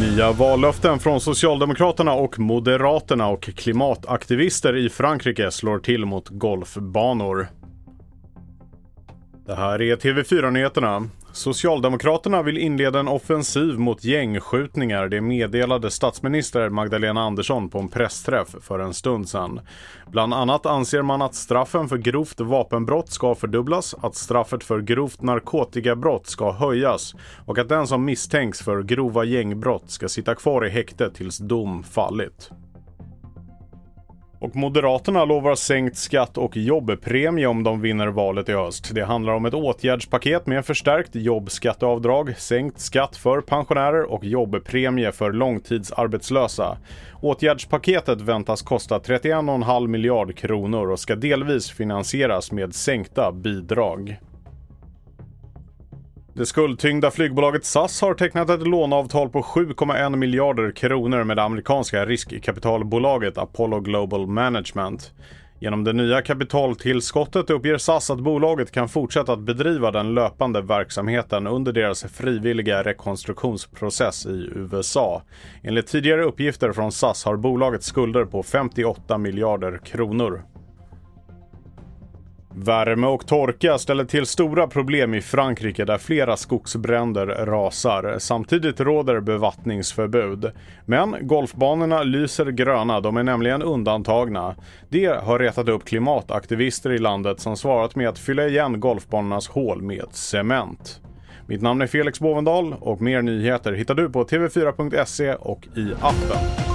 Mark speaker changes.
Speaker 1: Nya vallöften från Socialdemokraterna och Moderaterna och klimataktivister i Frankrike slår till mot golfbanor. Det här är TV4-nyheterna. Socialdemokraterna vill inleda en offensiv mot gängskjutningar. Det meddelade statsminister Magdalena Andersson på en pressträff för en stund sedan. Bland annat anser man att straffen för grovt vapenbrott ska fördubblas, att straffet för grovt narkotikabrott ska höjas och att den som misstänks för grova gängbrott ska sitta kvar i häkte tills dom fallit. Och Moderaterna lovar sänkt skatt och jobbpremie om de vinner valet i höst. Det handlar om ett åtgärdspaket med förstärkt jobbskatteavdrag, sänkt skatt för pensionärer och jobbpremie för långtidsarbetslösa. Åtgärdspaketet väntas kosta 31,5 miljard kronor och ska delvis finansieras med sänkta bidrag. Det skuldtyngda flygbolaget SAS har tecknat ett låneavtal på 7,1 miljarder kronor med det amerikanska riskkapitalbolaget Apollo Global Management. Genom det nya kapitaltillskottet uppger SAS att bolaget kan fortsätta att bedriva den löpande verksamheten under deras frivilliga rekonstruktionsprocess i USA. Enligt tidigare uppgifter från SAS har bolaget skulder på 58 miljarder kronor. Värme och torka ställer till stora problem i Frankrike där flera skogsbränder rasar. Samtidigt råder bevattningsförbud. Men golfbanorna lyser gröna, de är nämligen undantagna. Det har retat upp klimataktivister i landet som svarat med att fylla igen golfbanornas hål med cement. Mitt namn är Felix Bovendal och mer nyheter hittar du på tv4.se och i appen.